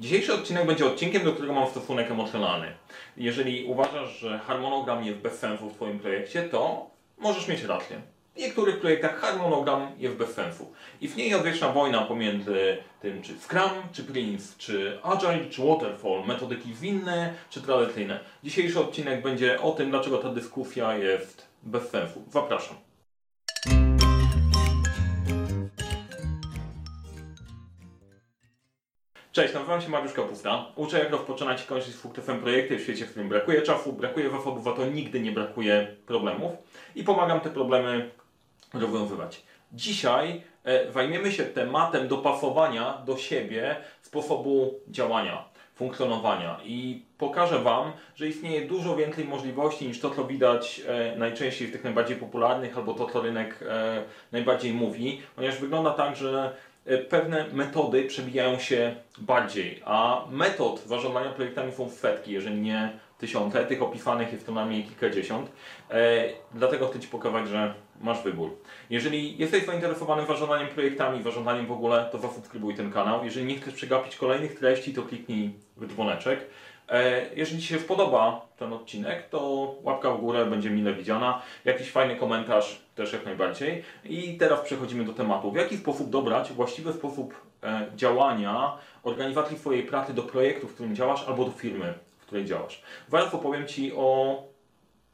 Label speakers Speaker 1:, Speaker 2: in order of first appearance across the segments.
Speaker 1: Dzisiejszy odcinek będzie odcinkiem, do którego mam stosunek emocjonalny. Jeżeli uważasz, że harmonogram jest bez sensu w Twoim projekcie, to możesz mieć rację. W niektórych projektach harmonogram jest bez sensu. Istnieje odwieczna wojna pomiędzy tym, czy Scrum, czy Prince, czy Agile, czy Waterfall, metodyki zwinne, czy tradycyjne. Dzisiejszy odcinek będzie o tym, dlaczego ta dyskusja jest bez sensu. Zapraszam. Cześć, nazywam się Mariusz Kapusta. Uczę jak rozpoczynać i kończyć sukcesem projekty w świecie, w którym brakuje czasu, brakuje zasobów, a to nigdy nie brakuje problemów i pomagam te problemy rozwiązywać. Dzisiaj e, zajmiemy się tematem dopasowania do siebie sposobu działania, funkcjonowania i pokażę Wam, że istnieje dużo więcej możliwości niż to, co widać e, najczęściej w tych najbardziej popularnych albo to, co rynek e, najbardziej mówi, ponieważ wygląda tak, że pewne metody przebijają się bardziej, a metod zarządzania projektami są setki, jeżeli nie tysiące, tych opisanych jest to najmniej kilkadziesiąt. E, dlatego chcę Ci pokazać, że masz wybór. Jeżeli jesteś zainteresowany zarządzaniem projektami, zarządzaniem w ogóle, to zasubskrybuj ten kanał. Jeżeli nie chcesz przegapić kolejnych treści, to kliknij w dzwoneczek. E, jeżeli Ci się podoba ten odcinek, to łapka w górę będzie mile widziana. Jakiś fajny komentarz też jak najbardziej. I teraz przechodzimy do tematu. W jaki sposób dobrać właściwy sposób e, działania organizacji swojej pracy do projektu, w którym działasz, albo do firmy, w której działasz. Zaraz opowiem Ci o...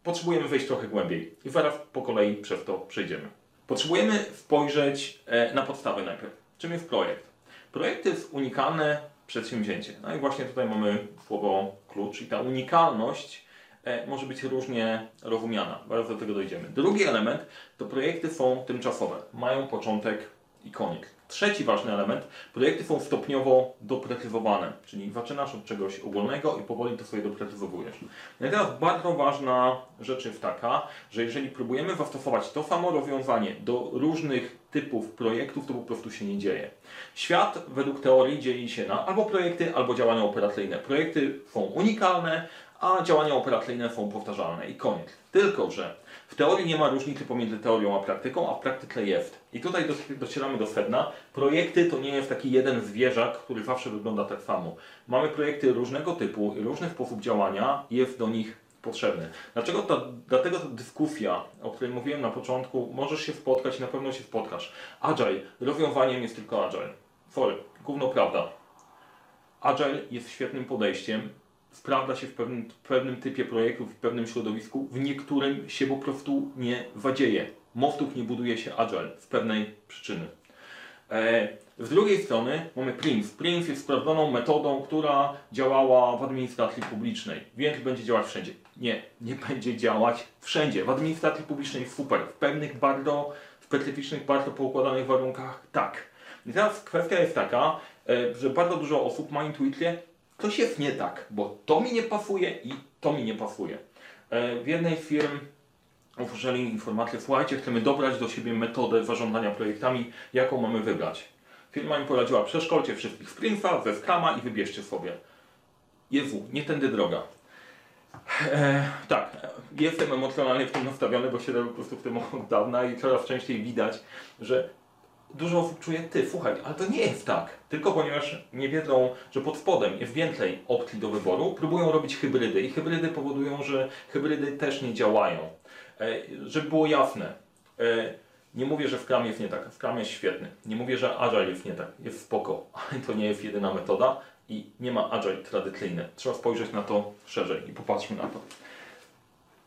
Speaker 1: Potrzebujemy wejść trochę głębiej i zaraz po kolei przez to przejdziemy. Potrzebujemy spojrzeć e, na podstawę najpierw. Czym jest projekt? Projekt jest unikalne przedsięwzięcie. No i właśnie tutaj mamy słowo klucz i ta unikalność e, może być różnie rozumiana. Zaraz do tego dojdziemy. Drugi element to projekty są tymczasowe. Mają początek i koniec. Trzeci ważny element, projekty są stopniowo doprecyzowane, czyli zaczynasz od czegoś ogólnego i powoli to sobie doprecyzowujesz. No i teraz bardzo ważna rzecz jest taka, że jeżeli próbujemy zastosować to samo rozwiązanie do różnych typów projektów, to po prostu się nie dzieje. Świat według teorii dzieli się na albo projekty, albo działania operacyjne. Projekty są unikalne, a działania operacyjne są powtarzalne i koniec. Tylko, że w teorii nie ma różnicy pomiędzy teorią a praktyką, a w praktyce jest. I tutaj docieramy do sedna. Projekty to nie jest taki jeden zwierzak, który zawsze wygląda tak samo. Mamy projekty różnego typu różny sposób działania jest do nich potrzebny. Dlaczego ta, dlatego ta dyskusja, o której mówiłem na początku, możesz się spotkać i na pewno się spotkasz. Agile, rozwiązaniem jest tylko Agile. Sorry, gówno prawda. Agile jest świetnym podejściem, sprawdza się w pewnym, w pewnym typie projektów, w pewnym środowisku, w niektórym się po prostu nie zadzieje. Mostów nie buduje się agile z pewnej przyczyny. E, z drugiej strony mamy Prince. Prince jest sprawdzoną metodą, która działała w administracji publicznej, więc będzie działać wszędzie. Nie, nie będzie działać wszędzie. W administracji publicznej super, w pewnych bardzo specyficznych, bardzo poukładanych warunkach tak. I teraz kwestia jest taka, e, że bardzo dużo osób ma intuicję, coś jest nie tak, bo to mi nie pasuje i to mi nie pasuje. E, w jednej z firm usłyszeli informację, słuchajcie, chcemy dobrać do siebie metodę zarządzania projektami, jaką mamy wybrać. Firma im poradziła, przeszkolcie wszystkich Prince'a, ze Scrama i wybierzcie sobie. Jezu, nie tędy droga. E, tak, jestem emocjonalnie w tym nastawiony, bo siedzę po prostu w tym od dawna i coraz częściej widać, że dużo osób czuje, ty, słuchaj, ale to nie jest tak. Tylko ponieważ nie wiedzą, że pod spodem jest więcej opcji do wyboru, próbują robić hybrydy i hybrydy powodują, że hybrydy też nie działają. E, żeby było jasne, e, nie mówię, że w Scrum jest nie tak. Scrum jest świetny. Nie mówię, że Agile jest nie tak. Jest spoko, ale to nie jest jedyna metoda i nie ma Agile tradycyjny. Trzeba spojrzeć na to szerzej i popatrzmy na to.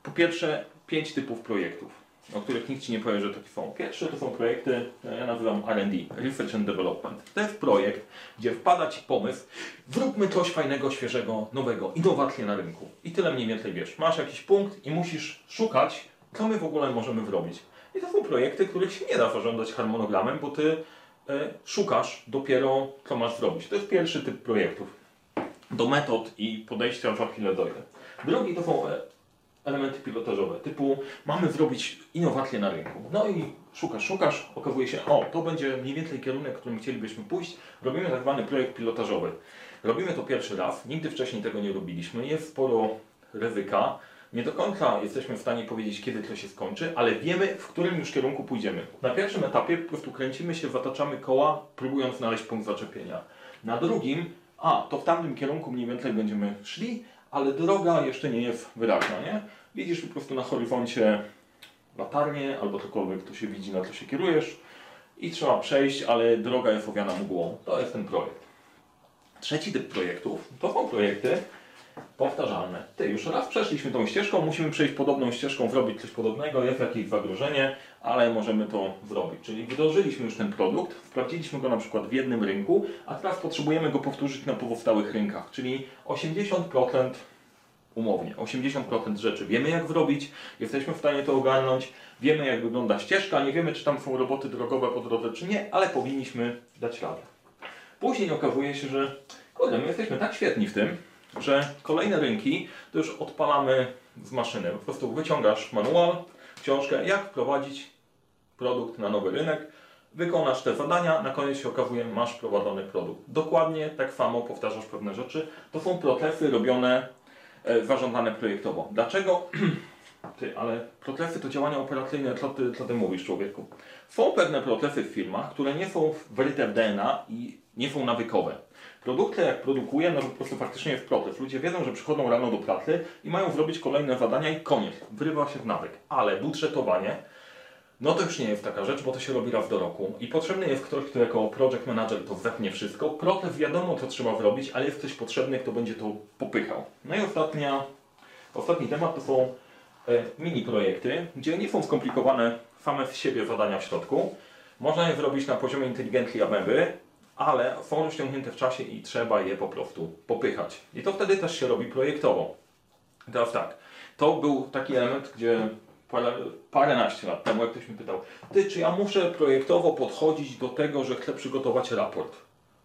Speaker 1: Po pierwsze, pięć typów projektów o których nikt Ci nie powie, że takie są. Pierwsze to są projekty, ja nazywam R&D, Research and Development. To jest projekt, gdzie wpada Ci pomysł, zróbmy coś fajnego, świeżego, nowego, innowacje na rynku. I tyle mniej więcej wiesz. Masz jakiś punkt i musisz szukać, co my w ogóle możemy zrobić. I to są projekty, których się nie da zarządzać harmonogramem, bo Ty e, szukasz dopiero, co masz zrobić. To jest pierwszy typ projektów. Do metod i podejścia za chwilę dojdę. Drugi to są e, elementy pilotażowe, typu mamy zrobić innowacje na rynku. No i szukasz, szukasz, okazuje się, o, to będzie mniej więcej kierunek, którym chcielibyśmy pójść. Robimy tak zwany projekt pilotażowy. Robimy to pierwszy raz, nigdy wcześniej tego nie robiliśmy, jest sporo ryzyka. Nie do końca jesteśmy w stanie powiedzieć, kiedy to się skończy, ale wiemy, w którym już kierunku pójdziemy. Na pierwszym etapie po prostu kręcimy się, zataczamy koła, próbując znaleźć punkt zaczepienia. Na drugim a, to w tamtym kierunku mniej więcej będziemy szli, ale droga jeszcze nie jest wyraźna, nie? Widzisz po prostu na horyzoncie latarnię albo cokolwiek, to się widzi, na co się kierujesz i trzeba przejść, ale droga jest owiana mgłą. To jest ten projekt. Trzeci typ projektów to są projekty powtarzalne. Ty, już raz przeszliśmy tą ścieżką, musimy przejść podobną ścieżką, zrobić coś podobnego, jest jakieś zagrożenie, ale możemy to zrobić. Czyli wdrożyliśmy już ten produkt, wprawdziliśmy go na przykład w jednym rynku, a teraz potrzebujemy go powtórzyć na pozostałych rynkach, czyli 80% umownie, 80% rzeczy wiemy jak zrobić, jesteśmy w stanie to ogarnąć, wiemy jak wygląda ścieżka, nie wiemy czy tam są roboty drogowe po drodze czy nie, ale powinniśmy dać radę. Później okazuje się, że kurde, my jesteśmy tak świetni w tym, że kolejne rynki to już odpalamy z maszyny. Po prostu wyciągasz manual, książkę, jak wprowadzić produkt na nowy rynek, wykonasz te zadania, na koniec się okazuje, masz prowadzony produkt. Dokładnie tak samo powtarzasz pewne rzeczy. To są procesy robione, e, zażądane projektowo. Dlaczego? Ty, ale procesy to działania operacyjne, co ty, co ty mówisz człowieku? Są pewne procesy w firmach, które nie są wryte w DNA i nie są nawykowe. Produkty jak produkuje, no po prostu faktycznie jest proces. Ludzie wiedzą, że przychodzą rano do pracy i mają zrobić kolejne zadania i koniec. Wrywa się w nawyk. Ale budżetowanie, no to już nie jest taka rzecz, bo to się robi raz do roku. I potrzebny jest ktoś, kto jako project manager to wepnie wszystko. Proces wiadomo, co trzeba zrobić, ale jest ktoś potrzebny, kto będzie to popychał. No i ostatnia, ostatni temat to są e, mini projekty, gdzie nie są skomplikowane same z siebie zadania w środku. Można je zrobić na poziomie inteligencji ameby, ale są rozciągnięte w czasie i trzeba je po prostu popychać. I to wtedy też się robi projektowo. Teraz tak, to był taki element, gdzie parę, paręnaście lat temu, jak ktoś mi pytał, ty, czy ja muszę projektowo podchodzić do tego, że chcę przygotować raport?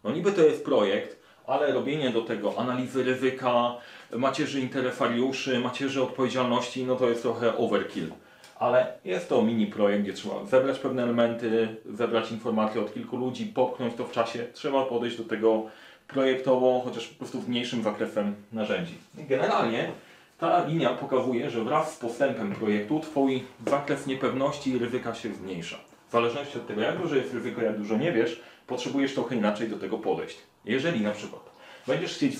Speaker 1: No niby to jest projekt, ale robienie do tego analizy ryzyka, macierzy interesariuszy, macierzy odpowiedzialności, no to jest trochę overkill ale jest to mini projekt, gdzie trzeba zebrać pewne elementy, zebrać informacje od kilku ludzi, popchnąć to w czasie. Trzeba podejść do tego projektowo, chociaż po prostu w mniejszym zakresem narzędzi. Generalnie ta linia pokazuje, że wraz z postępem projektu Twój zakres niepewności i ryzyka się zmniejsza. W zależności od tego, jak duże jest ryzyko, jak dużo nie wiesz, potrzebujesz trochę inaczej do tego podejść. Jeżeli na przykład będziesz chcieć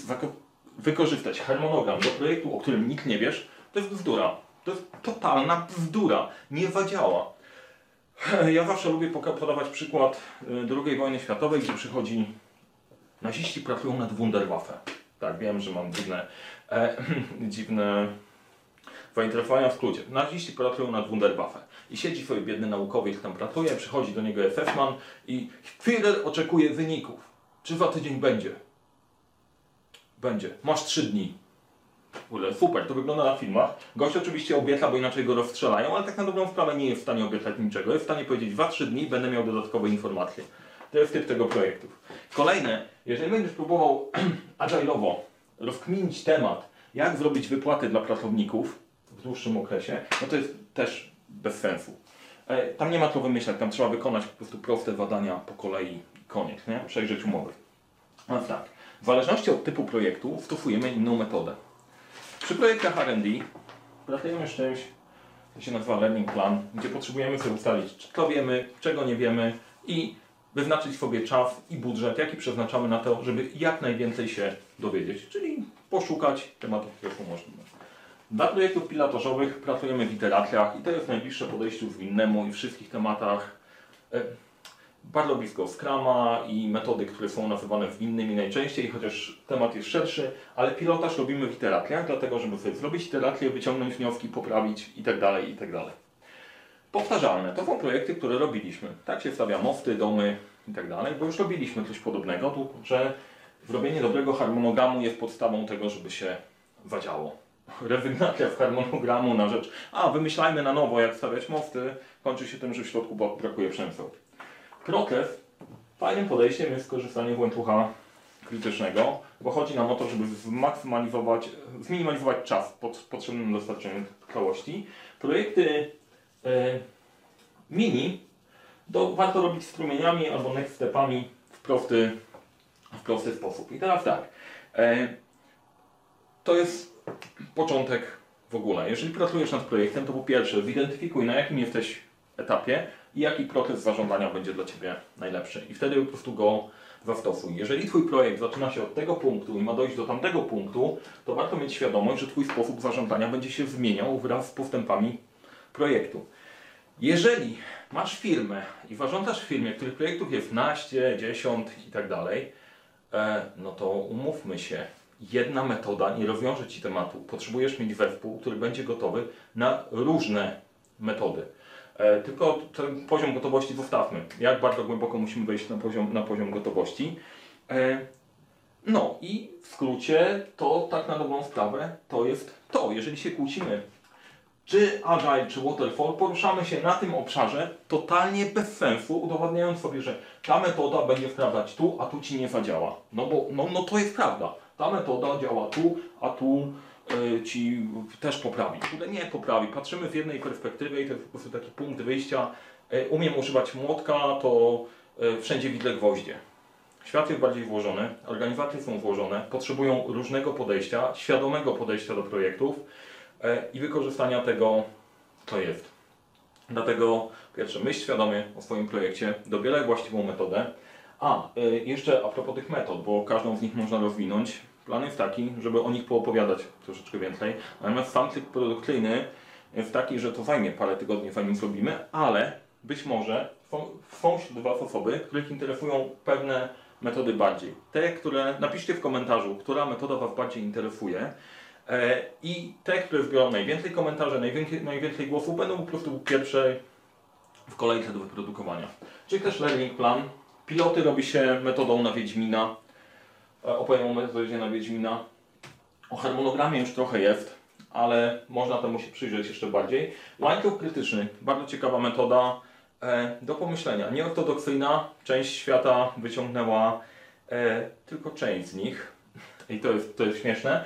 Speaker 1: wykorzystać harmonogram do projektu, o którym nikt nie wiesz, to jest bzdura. To jest totalna bzdura. Nie zadziała. Ja zawsze lubię podawać przykład y, II wojny światowej, gdzie przychodzi naziści pracują nad Wunderwaffe. Tak, wiem, że mam dziwne, e, dziwne zainteresowania w skrócie. Naziści pracują nad Wunderwaffe. I siedzi sobie biedny naukowiec, tam pracuje, przychodzi do niego SS-man i Führer oczekuje wyników. Czy za tydzień będzie? Będzie. Masz trzy dni. Super, to wygląda na filmach. Gość oczywiście obieca, bo inaczej go rozstrzelają, ale tak na dobrą sprawę nie jest w stanie obiecać niczego. Jest w stanie powiedzieć, 2-3 dni będę miał dodatkowe informacje. To jest typ tego projektu. Kolejne, jeżeli będziesz próbował agile'owo rozkminić temat, jak zrobić wypłaty dla pracowników w dłuższym okresie, no to jest też bez sensu. E, tam nie ma co wymyślać, tam trzeba wykonać po prostu proste zadania po kolei, koniec, nie? Przejrzeć umowy. No tak, w zależności od typu projektu stosujemy inną metodę. Przy projektach R&D pracujemy z czymś, to się nazywa learning plan, gdzie potrzebujemy sobie ustalić, co wiemy, czego nie wiemy i wyznaczyć sobie czas i budżet, jaki przeznaczamy na to, żeby jak najwięcej się dowiedzieć, czyli poszukać tematów, które są możliwe. Dla projektów pilotażowych pracujemy w iteracjach i to jest najbliższe podejściu zwinnemu i wszystkich tematach e, bardzo blisko Scrama i metody, które są nazywane innymi najczęściej, chociaż temat jest szerszy, ale pilotaż robimy w iteracjach, dlatego żeby sobie zrobić iterację, wyciągnąć wnioski, poprawić itd. Tak itd. Tak Powtarzalne to są projekty, które robiliśmy. Tak się stawia mosty, domy itd., tak bo już robiliśmy coś podobnego, tu, że zrobienie dobrego harmonogramu jest podstawą tego, żeby się zadziało. Rezygnacja z harmonogramu na rzecz, a wymyślajmy na nowo, jak stawiać mosty, kończy się tym, że w środku brakuje przemysłu. Proces fajnym podejściem jest skorzystanie z łańcucha krytycznego, bo chodzi nam o to, żeby zmaksymalizować, zminimalizować czas pod, potrzebny do dostarczenia całości. Projekty e, mini do, warto robić strumieniami albo next stepami w prosty, w prosty sposób. I teraz tak, e, to jest początek w ogóle. Jeżeli pracujesz nad projektem, to po pierwsze zidentyfikuj na jakim jesteś etapie i jaki proces zarządzania będzie dla Ciebie najlepszy. I wtedy po prostu go waftofuj. Jeżeli Twój projekt zaczyna się od tego punktu i ma dojść do tamtego punktu, to warto mieć świadomość, że Twój sposób zarządzania będzie się zmieniał wraz z postępami projektu. Jeżeli masz firmę i zarządzasz w firmie, których projektów jest naście, 10 i tak dalej, e, no to umówmy się, jedna metoda nie rozwiąże Ci tematu. Potrzebujesz mieć zespół, który będzie gotowy na różne metody. E, tylko ten poziom gotowości zostawmy. Jak bardzo głęboko musimy wejść na poziom, na poziom gotowości. E, no i w skrócie to tak na dobrą sprawę to jest to. Jeżeli się kłócimy czy Agile, czy Waterfall, poruszamy się na tym obszarze totalnie bez sensu, udowadniając sobie, że ta metoda będzie sprawdzać tu, a tu Ci nie zadziała. No bo no, no to jest prawda. Ta metoda działa tu, a tu Ci też poprawi. Kurde, nie poprawi. Patrzymy z jednej perspektywy i to jest po prostu taki punkt wyjścia. Y, umiem używać młotka, to y, wszędzie widzę gwoździe. Świat jest bardziej włożony, organizacje są włożone, potrzebują różnego podejścia, świadomego podejścia do projektów i wykorzystania tego, co jest. Dlatego pierwsze, myśl świadomie o swoim projekcie, dobieraj właściwą metodę. A, jeszcze a propos tych metod, bo każdą z nich można rozwinąć. Plan jest taki, żeby o nich poopowiadać troszeczkę więcej. Natomiast sam cykl produkcyjny jest taki, że to zajmie parę tygodni, zanim zrobimy, ale być może są, są wśród Was osoby, których interesują pewne metody bardziej. Te, które napiszcie w komentarzu, która metoda Was bardziej interesuje. E, I te, które zbiorą najwięcej komentarzy, najwięcej, najwięcej głosów, będą po prostu pierwsze w kolejce do wyprodukowania. Czyli też learning plan. Piloty robi się metodą na Wiedźmina. E, Opowiem o metodzie na Wiedźmina. O harmonogramie już trochę jest, ale można temu się przyjrzeć jeszcze bardziej. Łańcuch krytyczny. Bardzo ciekawa metoda e, do pomyślenia. Nieortodoksyjna. Część świata wyciągnęła e, tylko część z nich. I to jest, to jest śmieszne.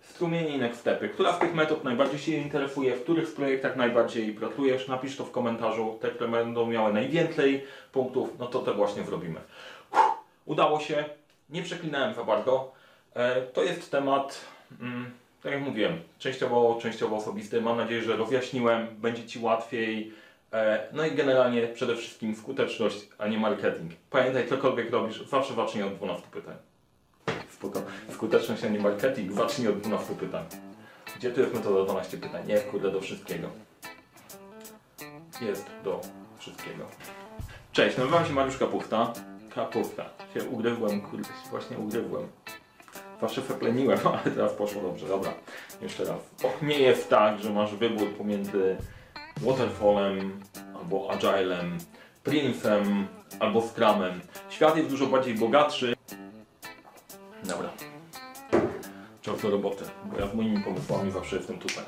Speaker 1: Strumienie i next. Która z tych metod najbardziej się interesuje? W których z projektach najbardziej pracujesz? Napisz to w komentarzu. Te, które będą miały najwięcej punktów, no to te właśnie zrobimy. Udało się. Nie przeklinałem za bardzo. E, to jest temat, mm, tak jak mówiłem, częściowo, częściowo osobisty. Mam nadzieję, że rozjaśniłem. Będzie Ci łatwiej. E, No i generalnie przede wszystkim skuteczność, a nie marketing. Pamiętaj, cokolwiek robisz, zawsze zacznij od 12 pytań. Spoko. Skuteczność, a nie marketing, zacznij od 12 pytań. Gdzie tu jest metoda 12 pytań? Nie, kurde, do wszystkiego. Jest do wszystkiego. Cześć, nazywam się Mariusz Kapusta. Kapusta. Się ugryzłem, kurde, właśnie ugryzłem. Zawsze fepleniłem, ale teraz poszło dobrze. Dobra, jeszcze raz. Nie jest tak, że masz wybór pomiędzy Waterfallem, albo Agilem, Prince'em, albo Scrumem. Świat jest dużo bardziej bogatszy. Dobra. Czas do roboty, bo ja z moimi pomysłami zawsze jestem tutaj.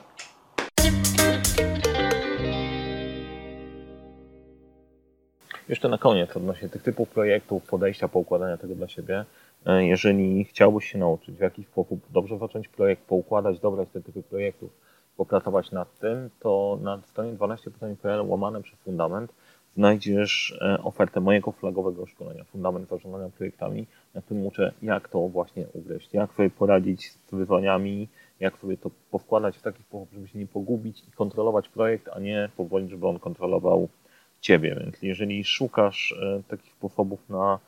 Speaker 2: Jeszcze na koniec odnośnie tych typów projektów, podejścia, poukładania tego dla siebie. E, Jeżeli chciałbyś się nauczyć, w jaki sposób dobrze zacząć projekt, poukładać, dobrać te typy projektów, popracować nad tym, to na stronie 12pytań.pl łamane przez fundament znajdziesz e, ofertę mojego flagowego szkolenia, fundament zarządzania projektami, na którym uczę, jak to właśnie ugryźć, jak sobie poradzić z wyzwaniami, jak sobie to powkładać w taki sposób, żeby się nie pogubić i kontrolować projekt, a nie pozwolić, żeby on kontrolował Ciebie. Więc jeżeli szukasz e, takich sposobów na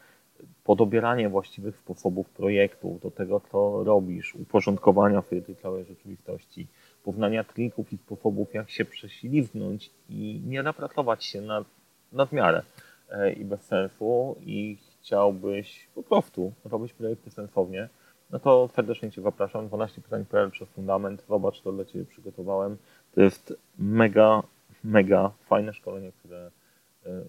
Speaker 2: podobieranie właściwych sposobów projektów, do tego, co robisz, uporządkowania sobie tej całej rzeczywistości, poznania trików i sposobów, jak się prześlizgnąć i nie napracować się nad, nadmiarę e, i bez sensu i chciałbyś po prostu robić projekty sensownie, no to serdecznie Cię zapraszam. 12pytań.pl przez fundament. Zobacz, co dla Ciebie przygotowałem. To jest mega, mega fajne szkolenie, które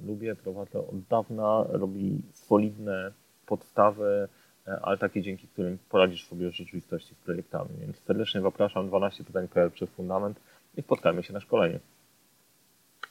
Speaker 2: lubię, prowadzę od dawna, robi solidne podstawy, e, ale takie dzięki którym poradzisz sobie w rzeczywistości z projektami. Więc serdecznie zapraszam 12pytań.pl przez fundament i spotkajmy się na szkoleniu.